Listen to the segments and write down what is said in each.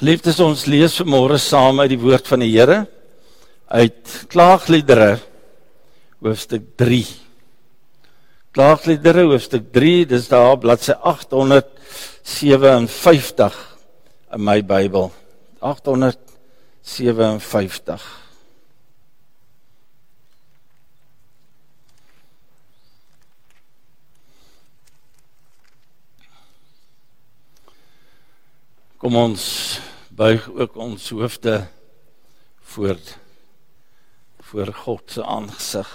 Geliefdes, ons lees vanmôre saam uit die woord van die Here uit Klaagliedere hoofstuk 3. Klaagliedere hoofstuk 3, dis daar bladsy 857 in my Bybel. 857 Kom ons buig ook ons hoofde voor voor God se aangesig.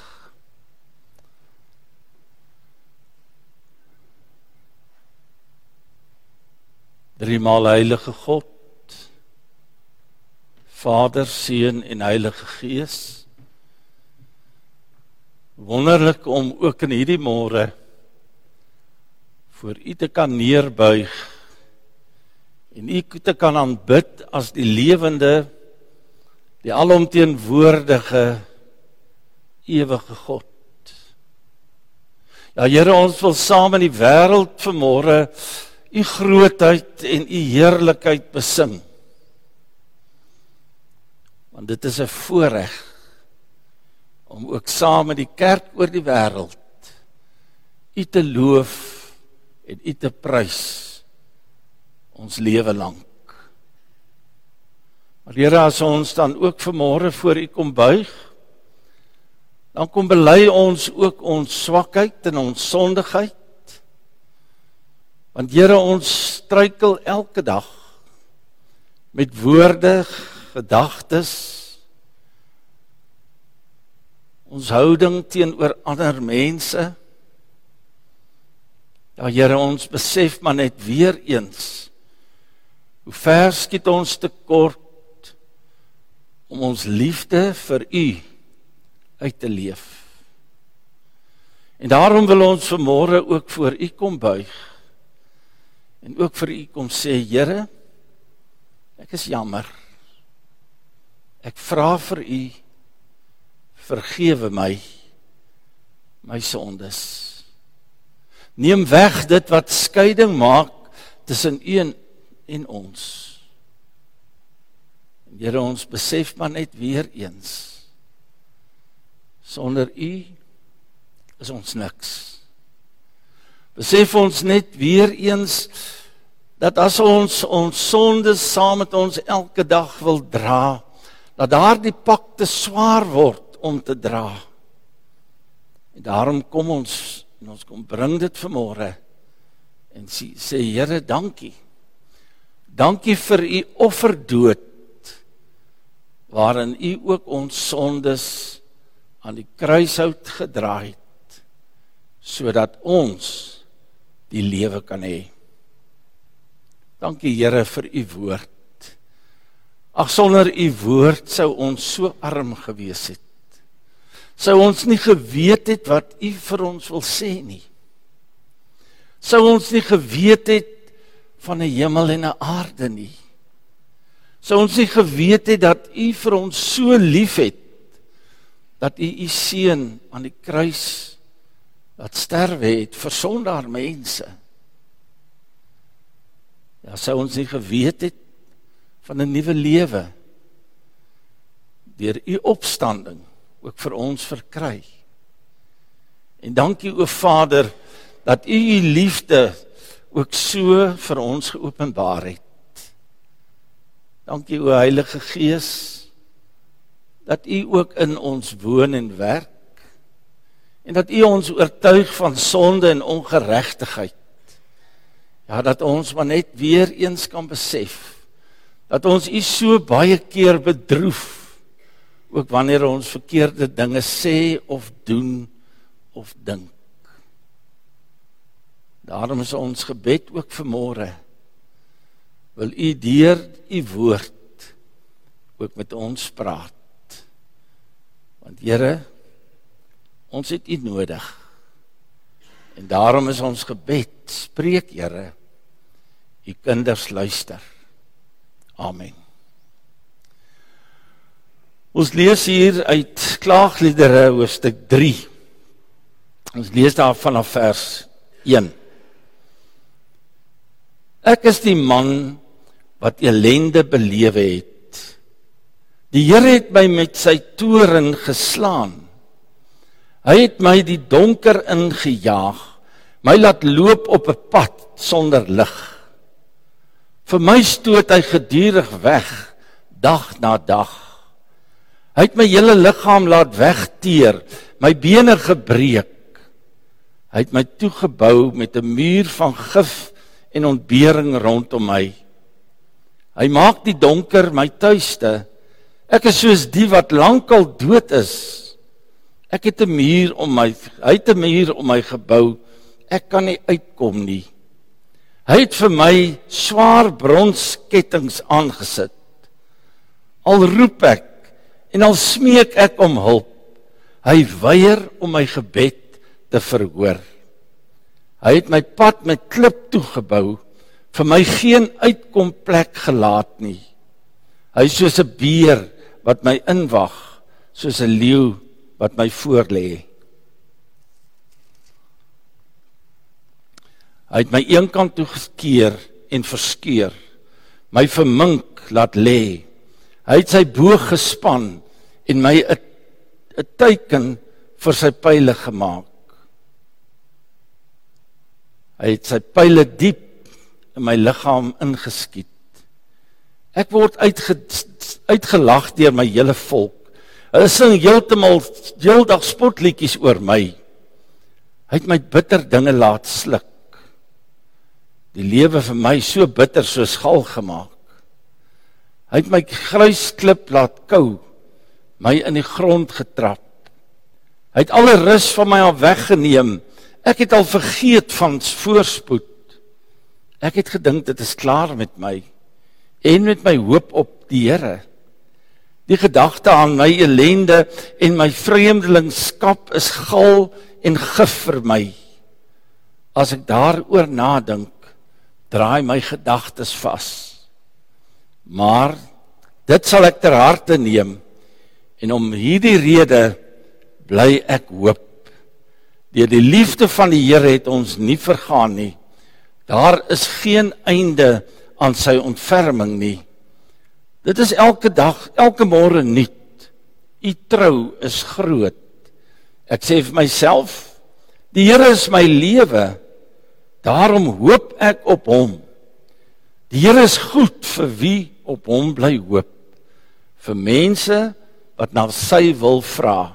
Driemaal heilige God, Vader, Seun en Heilige Gees. Wonderlik om ook in hierdie môre voor U te kan neerbuig en u te kan aanbid as die lewende die alomteenwoordige ewige God. Ja Here, ons wil saam in die wêreld vanmôre u grootheid en u heerlikheid besing. Want dit is 'n voorreg om ook saam met die kerk oor die wêreld u te loof en u te prys ons lewe lank. Maar Here, as ons dan ook vanmôre voor U kom buig, dan kom bely ons ook ons swakheid en ons sondigheid. Want Here, ons struikel elke dag met woorde, gedagtes, ons houding teenoor ander mense. Ja Here, ons besef maar net weer eens Hoe ver skiet ons te kort om ons liefde vir U uit te leef. En daarom wil ons vanmôre ook voor U kom buig en ook vir U kom sê Here, ek is jammer. Ek vra vir U vergewe my my sondes. Neem weg dit wat skeiding maak tussen U en en ons. En Here ons besef maar net weer eens sonder U is ons niks. Besef ons net weer eens dat as ons ons sondes saam met ons elke dag wil dra, dat daardie pak te swaar word om te dra. En daarom kom ons en ons kom bring dit vanmôre en sê, sê Here dankie Dankie vir u offerdood waarin u ook ons sondes aan die kruishout gedra het sodat ons die lewe kan hê. Dankie Here vir u woord. Ag sonder u woord sou ons so arm gewees het. Sou ons nie geweet het wat u vir ons wil sê nie. Sou ons nie geweet het van 'n hemel en 'n aarde nie. Sou ons nie geweet het dat U vir ons so liefhet dat U U seun aan die kruis laat sterwe het vir sondaar mense. Ja, sou ons nie geweet het van 'n nuwe lewe deur U opstanding ook vir ons verkry. En dankie o Vader dat U U liefde ook so vir ons geopenbaar het. Dankie o Heilige Gees dat U ook in ons woon en werk en dat U ons oortuig van sonde en ongeregtigheid. Ja, dat ons maar net weer eens kan besef dat ons U so baie keer bedroef ook wanneer ons verkeerde dinge sê of doen of dink. Daarom is ons gebed ook vir môre. Wil U deur U woord ook met ons praat. Want Here, ons het U nodig. En daarom is ons gebed, spreek Here, U kinders luister. Amen. Ons lees hier uit Klaagliedere hoofstuk 3. Ons lees daar vanaf vers 1. Ek is die man wat elende belewe het. Die Here het my met sy toren geslaan. Hy het my die donker ingejaag, my laat loop op 'n pad sonder lig. Vir my stoot hy gedurig weg, dag na dag. Hy het my hele liggaam laat wegteer, my bene gebreek. Hy het my toegebou met 'n muur van gif en ontbering rondom my. Hy maak die donker my tuiste. Ek is soos die wat lankal dood is. Ek het 'n muur om my hy het 'n muur om my gebou. Ek kan nie uitkom nie. Hy het vir my swaar bronskettinge aangesit. Al roep ek en al smeek ek om hulp. Hy weier om my gebed te verhoor. Hy het my pad met klip toegebou vir my geen uitkomplek gelaat nie. Hy is soos 'n beer wat my inwag, soos 'n leeu wat my voorlê. Hy het my eenkant toe gekeer en verskeur, my vermink laat lê. Hy het sy boog gespan en my 'n 'n teiken vir sy pile gemaak. Hy het sy pile diep in my liggaam ingeskiet. Ek word uitge, uitgelag deur my hele volk. Hulle sing heeltemal heeldag spotliedjies oor my. Hy het my bitter dinge laat sluk. Die lewe vir my so bitter soos gal gemaak. Hy het my gruisklip laat kou, my in die grond getrap. Hy het alle rus van my af weggeneem. Ek het al vergeet van voorspoed. Ek het gedink dit is klaar met my en met my hoop op die Here. Die gedagte aan my ellende en my vreemdelingskap is gal en gif vir my. As ek daaroor nadink, draai my gedagtes vas. Maar dit sal ek ter harte neem en om hierdie rede bly ek hoop. Deur die liefde van die Here het ons nie vergaan nie. Daar is geen einde aan sy ontferming nie. Dit is elke dag, elke môre nuut. U trou is groot. Ek sê vir myself, die Here is my lewe. Daarom hoop ek op hom. Die Here is goed vir wie op hom bly hoop. Vir mense wat na sy wil vra.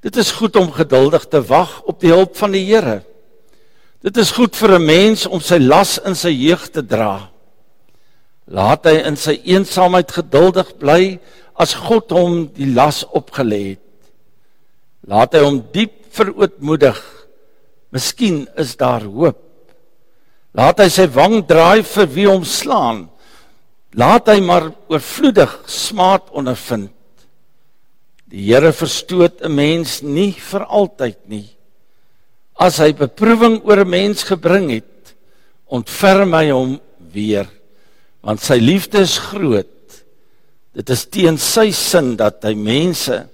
Dit is goed om geduldig te wag op die hulp van die Here. Dit is goed vir 'n mens om sy las in sy jeug te dra. Laat hy in sy eensaamheid geduldig bly as God hom die las opgelê het. Laat hy hom diep verootmoedig. Miskien is daar hoop. Laat hy sy wang draai vir wie hom slaan. Laat hy maar oorvloedig smaad ondervind. Die Here verstoot 'n mens nie vir altyd nie. As hy beproewing oor 'n mens gebring het, ontferm hy hom weer, want sy liefde is groot. Dit is teen sy sin dat hy mense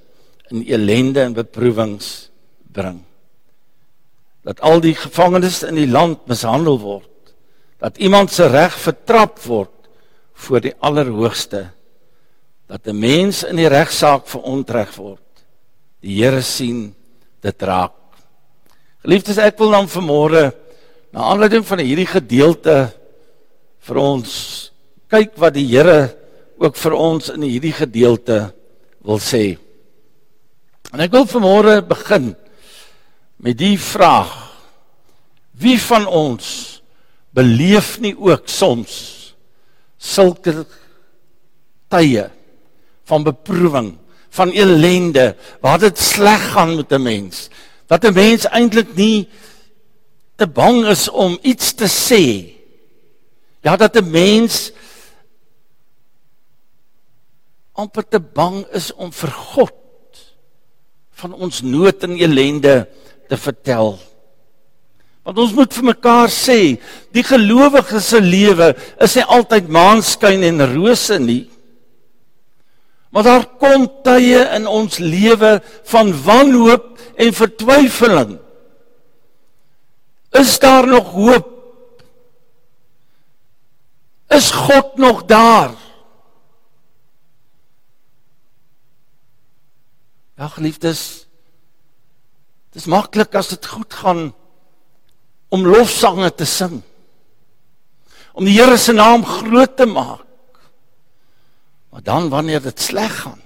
in elende en beproewings bring. Dat al die gevangenes in die land mishandel word, dat iemand se reg vertrap word voor die Allerhoogste, dat 'n mens in die regsaak verontreg word. Die Here sien dit raak. Geliefdes, ek wil dan vanmôre na aanleiding van hierdie gedeelte vir ons kyk wat die Here ook vir ons in hierdie gedeelte wil sê. En ek wil vanmôre begin met die vraag: Wie van ons beleef nie ook soms sulke tye van beproewing, van ellende, waar dit sleg gaan met 'n mens? dat 'n mens eintlik nie te bang is om iets te sê. Ja, dat 'n mens amper te bang is om vir God van ons nood en ellende te vertel. Want ons moet vir mekaar sê, die gelowige se lewe is nie altyd maanskyn en rose nie. Maar daar kom tye in ons lewe van wanhoop en vertwyfeling. Is daar nog hoop? Is God nog daar? Ja, geliefdes, dit is maklik as dit goed gaan om lofsange te sing. Om die Here se naam groot te maak. Maar dan wanneer dit sleg gaan,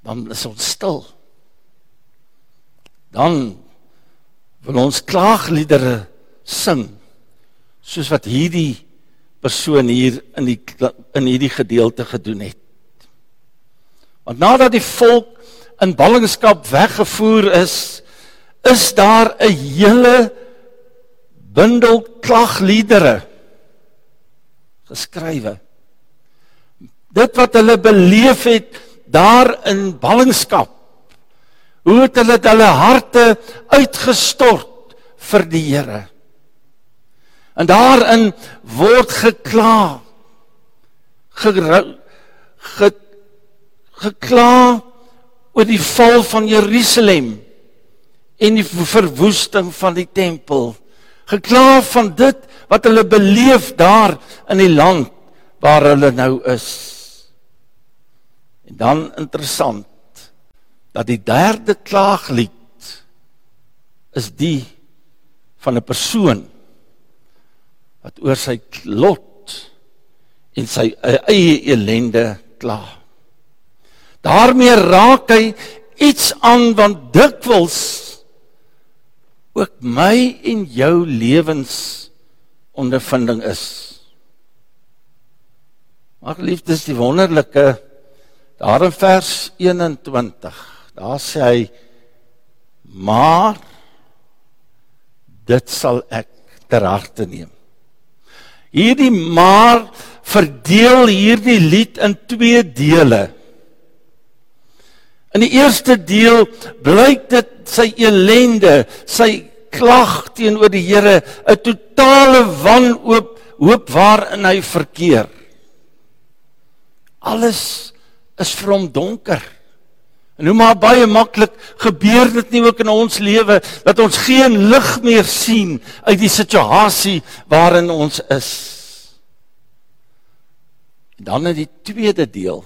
dan is ons stil. Dan wil ons klaagliedere sing soos wat hierdie persoon hier in die in hierdie gedeelte gedoen het. Want nadat die volk in ballingskap weggevoer is, is daar 'n hele bundel klagliedere geskrywe. Dit wat hulle beleef het daar in ballingskap. Hoe het hulle hulle harte uitgestort vir die Here. En daarin word gekla. Gerou, ge, gekla oor die val van Jerusalem en die verwoesting van die tempel. Gekla van dit wat hulle beleef daar in die land waar hulle nou is. En dan interessant dat die derde klaaglied is die van 'n persoon wat oor sy lot en sy eie ellende kla. daarmee raak hy iets aan want dikwels ook my en jou lewens ondervinding is. Maar liefdes die wonderlike daar in vers 21. Daar sê hy maar dit sal ek ter harte neem. Hierdie maar verdeel hierdie lied in twee dele. In die eerste deel blyk dit sy elende, sy klag teenoor die Here, 'n totale wanhoop, hoop waarin hy verkeer. Alles is vir hom donker. En hoe maar baie maklik gebeur dit nie ook in ons lewe dat ons geen lig meer sien uit die situasie waarin ons is. En dan in die tweede deel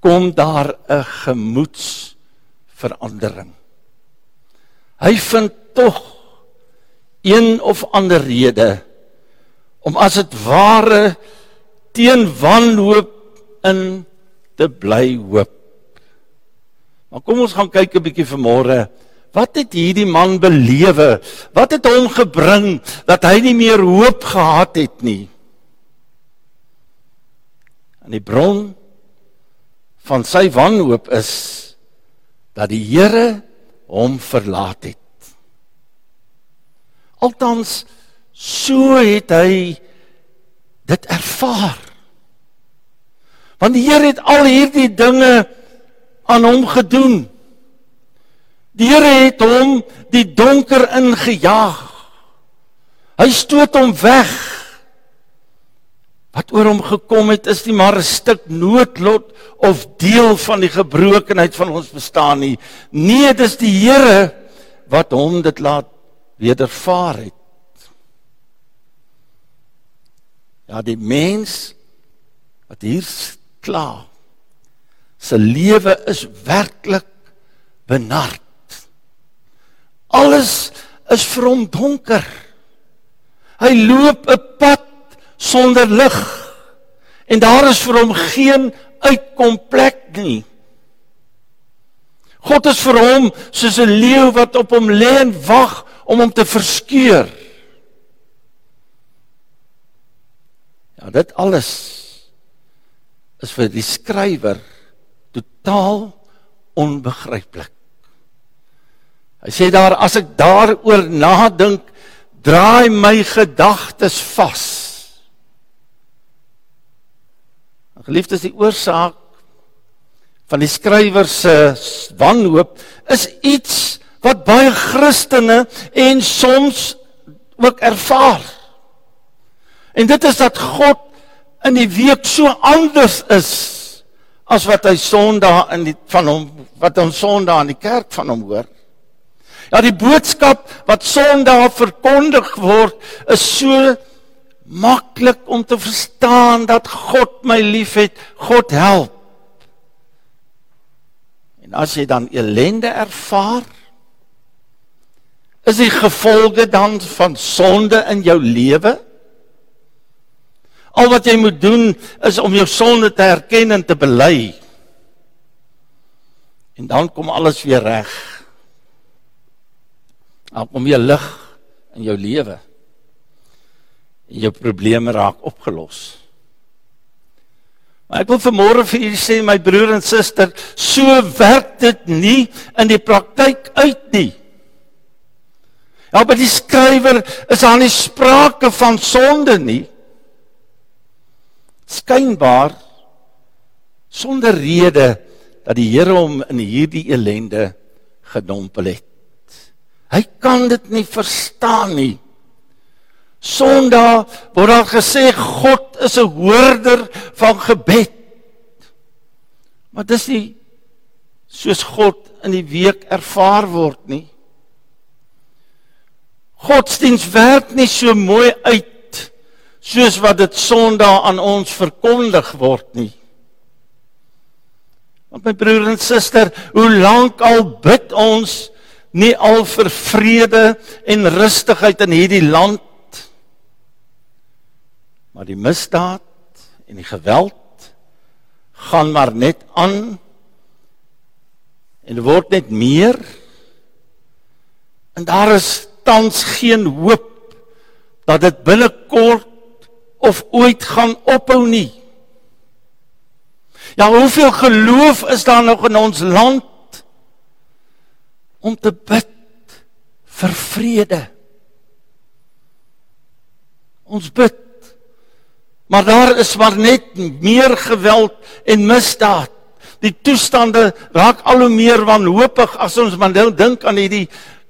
kom daar 'n gemoedsverandering. Hy vind tog een of ander rede om as dit ware teen wanhoop in te bly hoop. Maar kom ons gaan kyk 'n bietjie vanmôre. Wat het hierdie man belewe? Wat het hom gebring dat hy nie meer hoop gehad het nie? En die bron van sy wanhoop is dat die Here hom verlaat het. Altans so het hy dit ervaar. Want die Here het al hierdie dinge aan hom gedoen. Die Here het hom die donker ingejaag. Hy stoot hom weg wat oor hom gekom het is nie maar 'n stuk noodlot of deel van die gebrokenheid van ons bestaan nie. Nee, dis die Here wat hom dit laat wedervaar het. Ja, die mens wat hier kla se lewe is werklik benard. Alles is vir hom donker. Hy loop 'n pad sonder lig. En daar is vir hom geen uitkomplek nie. God is vir hom soos 'n leeu wat op hom lê en wag om hom te verskeur. Ja, dit alles is vir die skrywer totaal onbegryplik. Hy sê daar as ek daaroor nadink, draai my gedagtes vas. Geliefdes, die oorsaak van die skrywer se wanhoop is iets wat baie Christene en soms ook ervaar. En dit is dat God in die week so anders is as wat hy Sondag in die van hom wat ons Sondag in die kerk van hom hoor. Ja, die boodskap wat Sondag verkondig word is so maklik om te verstaan dat God my liefhet, God help. En as jy dan ellende ervaar, is die gevolge dan van sonde in jou lewe? Al wat jy moet doen is om jou sonde te erken en te bely. En dan kom alles weer reg. Dan kom weer lig in jou lewe. En jou probleme raak opgelos. Maar ek wil vanmôre vir julle sê my broer en suster, so werk dit nie in die praktyk uit nie. Ja, by die skrywer is daar nie sprake van sonde nie. Skynbaar sonder rede dat die Here hom in hierdie ellende gedompel het. Hy kan dit nie verstaan nie. Sondag word daar gesê God is 'n hoorder van gebed. Maar dis nie soos God in die week ervaar word nie. Godsdiens werk nie so mooi uit soos wat dit Sondag aan ons verkondig word nie. Want my broer en suster, hoe lank al bid ons nie al vir vrede en rustigheid in hierdie land Maar die misdaad en die geweld gaan maar net aan en word net meer. En daar is tans geen hoop dat dit binnekort of ooit gaan ophou nie. Ja, hoeveel geloof is daar nog in ons land om te bid vir vrede? Ons bid Maar daar is maar net meer geweld en misdaad. Die toestande raak al hoe meer wanhoopig as ons maar nou dink aan hierdie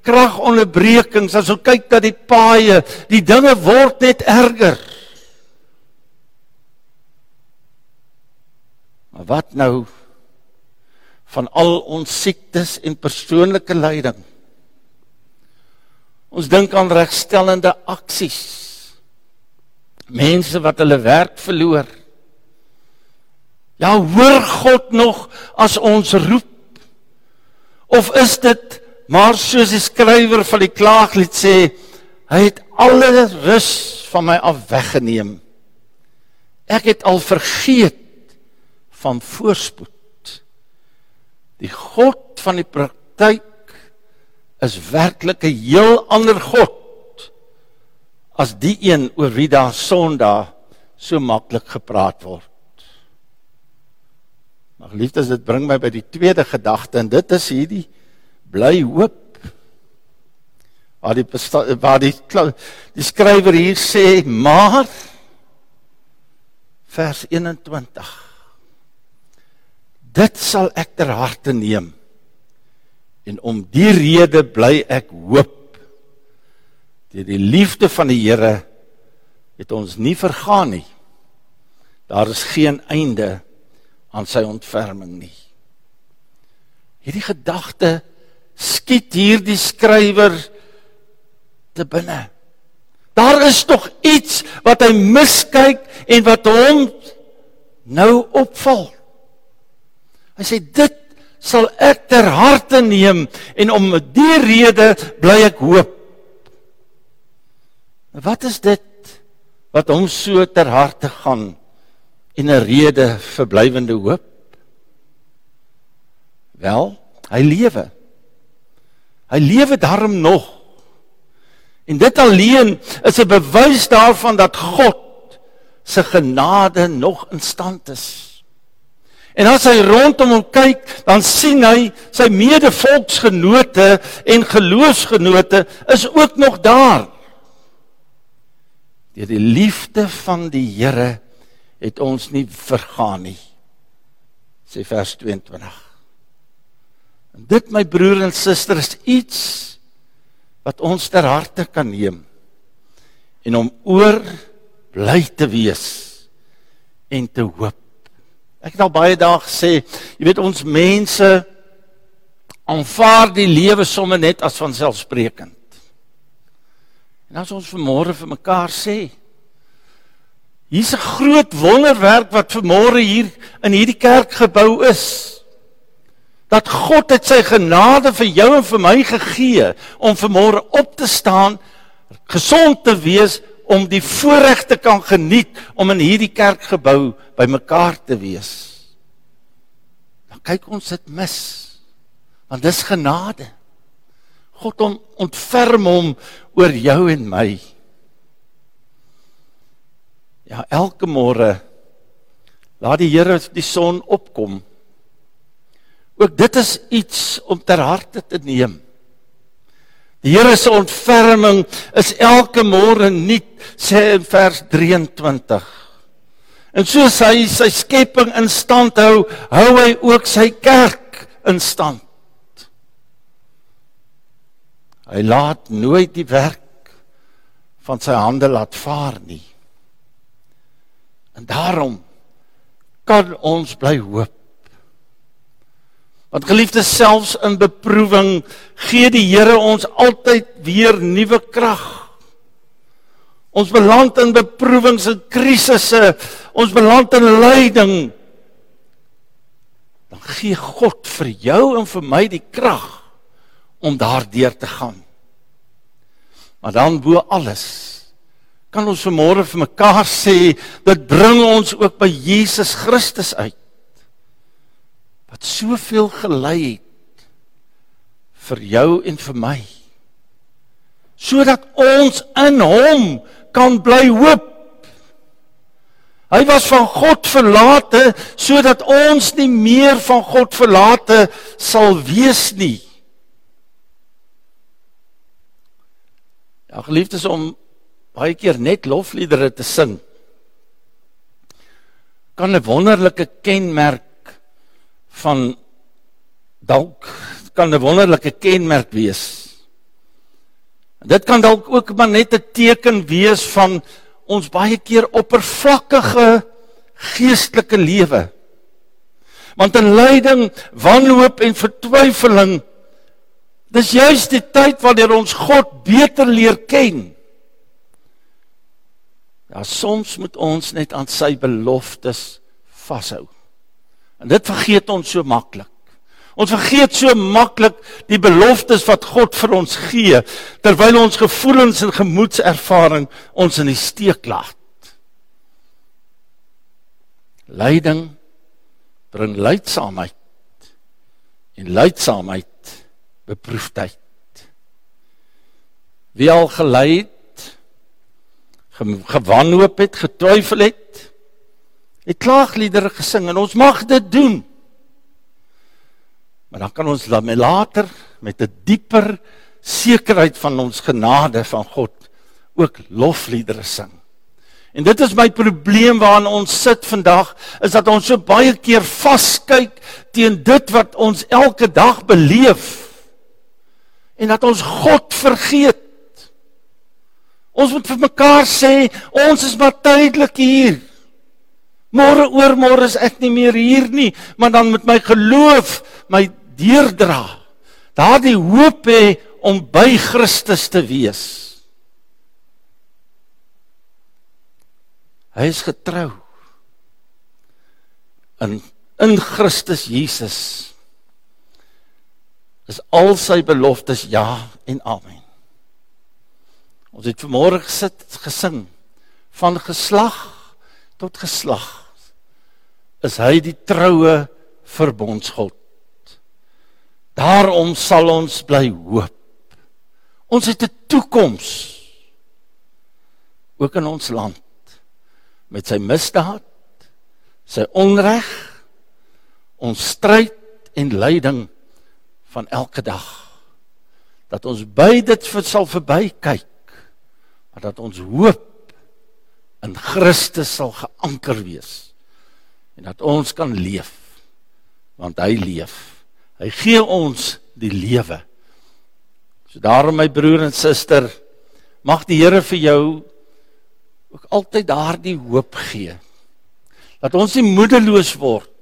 kragonderbrekings, as ons kyk dat die paaie, die dinge word net erger. Maar wat nou van al ons siektes en persoonlike lyding? Ons dink aan regstellende aksies mense wat hulle werk verloor. Ja, hoor God nog as ons roep? Of is dit maar soos die skrywer van die klaaglied sê, hy het alle rus van my af weggeneem. Ek het al vergeet van voorspoed. Die God van die praktyk is werklik 'n heel ander God as die een oor wie daar Sondag so maklik gepraat word. Maar liefdes, dit bring my by die tweede gedagte en dit is hierdie bly hoop. Waar die waar die die skrywer hier sê, maar vers 21 Dit sal ek ter harte neem en om die rede bly ek hoop Deur die liefde van die Here het ons nie vergaan nie. Daar is geen einde aan sy ontferming nie. Hierdie gedagte skiet hierdie skrywer te binne. Daar is tog iets wat hy miskyk en wat hom nou opval. Hy sê dit sal ek ter harte neem en om die rede bly ek hoop. Wat is dit wat hom so ter harte gaan en 'n rede vir blywende hoop? Wel, hy lewe. Hy lewe darm nog. En dit alleen is 'n bewys daarvan dat God se genade nog in stand is. En as hy rondom hom kyk, dan sien hy sy medevolksgenote en geloofsgenote is ook nog daar. Deur die liefde van die Here het ons nie vergaan nie. Sê vers 22. En dit my broer en suster is iets wat ons ter harte kan neem en om oor bly te wees en te hoop. Ek het al baie dae gesê, jy weet ons mense aanvaar die lewe sommer net as vanselfsprekend. En as ons vanmôre vir mekaar sê, hier's 'n groot wonderwerk wat vanmôre hier in hierdie kerk gebou is. Dat God het sy genade vir jou en vir my gegee om vanmôre op te staan, gesond te wees om die voorreg te kan geniet om in hierdie kerkgebou bymekaar te wees. Dan kyk ons dit mis. Want dis genade. God om ontferm hom oor jou en my. Ja, elke môre laat die Here die son opkom. Ook dit is iets om ter harte te neem. Die Here se ontferming is elke môre nuut, sê in vers 23. En soos hy sy skepping in stand hou, hou hy ook sy kerk in stand. Hy laat nooit die werk van sy hande laat vaar nie. En daarom kan ons bly hoop. Want geliefdes selfs in beproewing gee die Here ons altyd weer nuwe krag. Ons beland in beproewings en krisisse, ons beland in lyding. Dan gee God vir jou en vir my die krag om daardeur te gaan. Maar dan bo alles kan ons vanmôre vir mekaar sê, dit bring ons ook by Jesus Christus uit wat soveel gelei het vir jou en vir my sodat ons in hom kan bly hoop. Hy was van God verlate sodat ons nie meer van God verlate sal wees nie. Ja geliefdes om baie keer net lofliedere te sing. Kan 'n wonderlike kenmerk van dalk kan 'n wonderlike kenmerk wees. Dit kan dalk ook maar net 'n teken wees van ons baie keer oppervlakkige geestelike lewe. Want in lyding, wanhoop en vertwyfeling dis juist die tyd wanneer ons God beter leer ken. Ja, soms moet ons net aan sy beloftes vashou. En dit vergeet ons so maklik. Ons vergeet so maklik die beloftes wat God vir ons gee terwyl ons gevoelens en gemoedservaring ons in die steek laat. Lyding bring lydsaamheid en lydsaamheid beproefdheid. Wie al gelei het, gewanhoop het, getwyfel het, het klaagliedere gesing en ons mag dit doen. Maar dan kan ons dan later met 'n dieper sekerheid van ons genade van God ook lofliedere sing. En dit is my probleem waaraan ons sit vandag is dat ons so baie keer vaskyk teen dit wat ons elke dag beleef en dat ons God vergeet. Ons moet vir mekaar sê ons is maar tydelik hier. Môre oor môre is ek nie meer hier nie, maar dan met my geloof my deurdra. Daardie hoop hê om by Christus te wees. Hy is getrou. In in Christus Jesus is al sy beloftes ja en amen. Ons het vanmôre gesit gesing van geslag tot geslag is hy die troue verbondsgod. Daarom sal ons bly hoop. Ons het 'n toekoms ook in ons land met sy misdaad, sy onreg, ons stryd en lyding van elke dag. Dat ons by dit sal verbykyk, maar dat ons hoop in Christus sal geanker wees en dat ons kan leef want hy leef. Hy gee ons die lewe. So daarom my broer en suster, mag die Here vir jou ook altyd daardie hoop gee. Dat ons nie moedeloos word.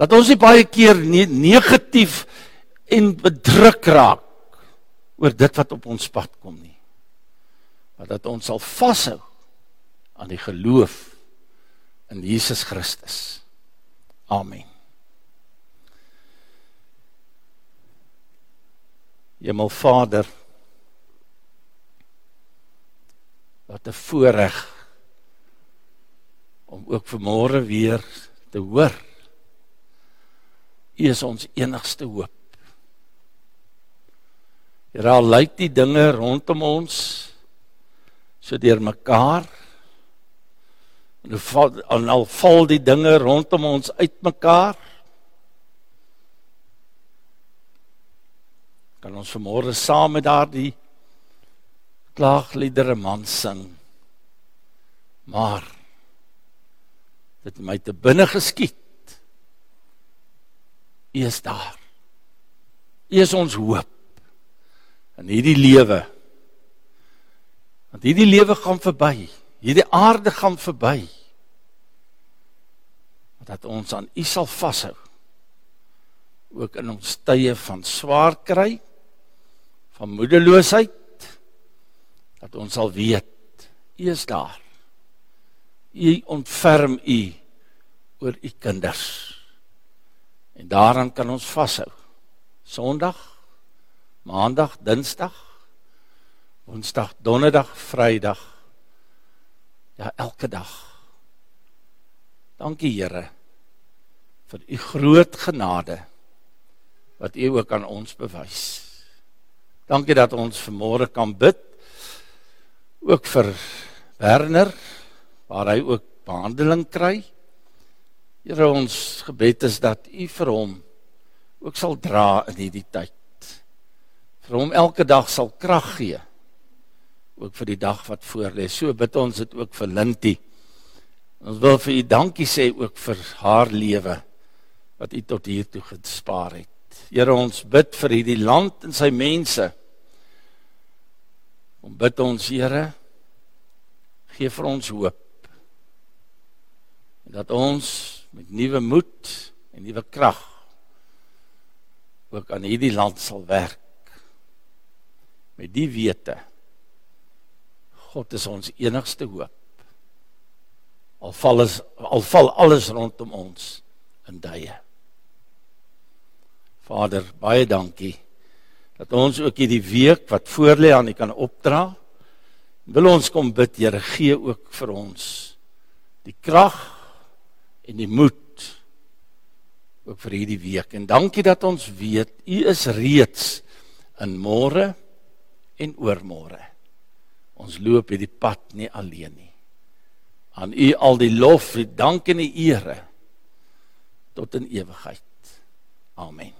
Dat ons nie baie keer ne negatief en bedruk raak oor dit wat op ons pad kom nie. Maar dat ons sal vashou aan die geloof in Jesus Christus. Amen. Hemelvader wat 'n voorreg om ook vanmôre weer te hoor. U is ons enigste hoop. Here al lyk die dinge rondom ons so deurmekaar. En val en al val die dinge rondom ons uitmekaar. Kan ons vanmôre saam met daardie klaagliedere man sing. Maar dit my te binne geskied. U is daar. U is ons hoop in hierdie lewe. Want hierdie lewe gaan verby. Hierdie aarde gaan verby. Dat ons aan U sal vashou. Ook in ons tye van swaar kry, van moedeloosheid, dat ons sal weet U is daar. U ontferm U oor U kinders. En daaraan kan ons vashou. Sondag Maandag, Dinsdag, Woensdag, Donderdag, Vrydag. Ja, elke dag. Dankie Here vir u groot genade wat u ook aan ons bewys. Dankie dat ons vanmôre kan bid ook vir Werner waar hy ook behandeling kry. Here ons gebed is dat u vir hom ook sal dra in hierdie tyd vir hom elke dag sal krag gee ook vir die dag wat voorlê. So bid ons dit ook vir Lintie. Ons wil vir u dankie sê ook vir haar lewe wat u tot hier toe gespaar het. Here ons bid vir hierdie land en sy mense. Om bid ons Here gee vir ons hoop. En dat ons met nuwe moed en nuwe krag ook aan hierdie land sal werk met die wete God is ons enigste hoop. Al val is al val alles rondom ons in duie. Vader, baie dankie dat ons ook hierdie week wat voorlê aan U kan opdra. Wil ons kom bid, Here, gee ook vir ons die krag en die moed ook vir hierdie week. En dankie dat ons weet U is reeds in môre en oormôre. Ons loop hierdie pad nie alleen nie. Aan U al die lof, die dank en die ere tot in ewigheid. Amen.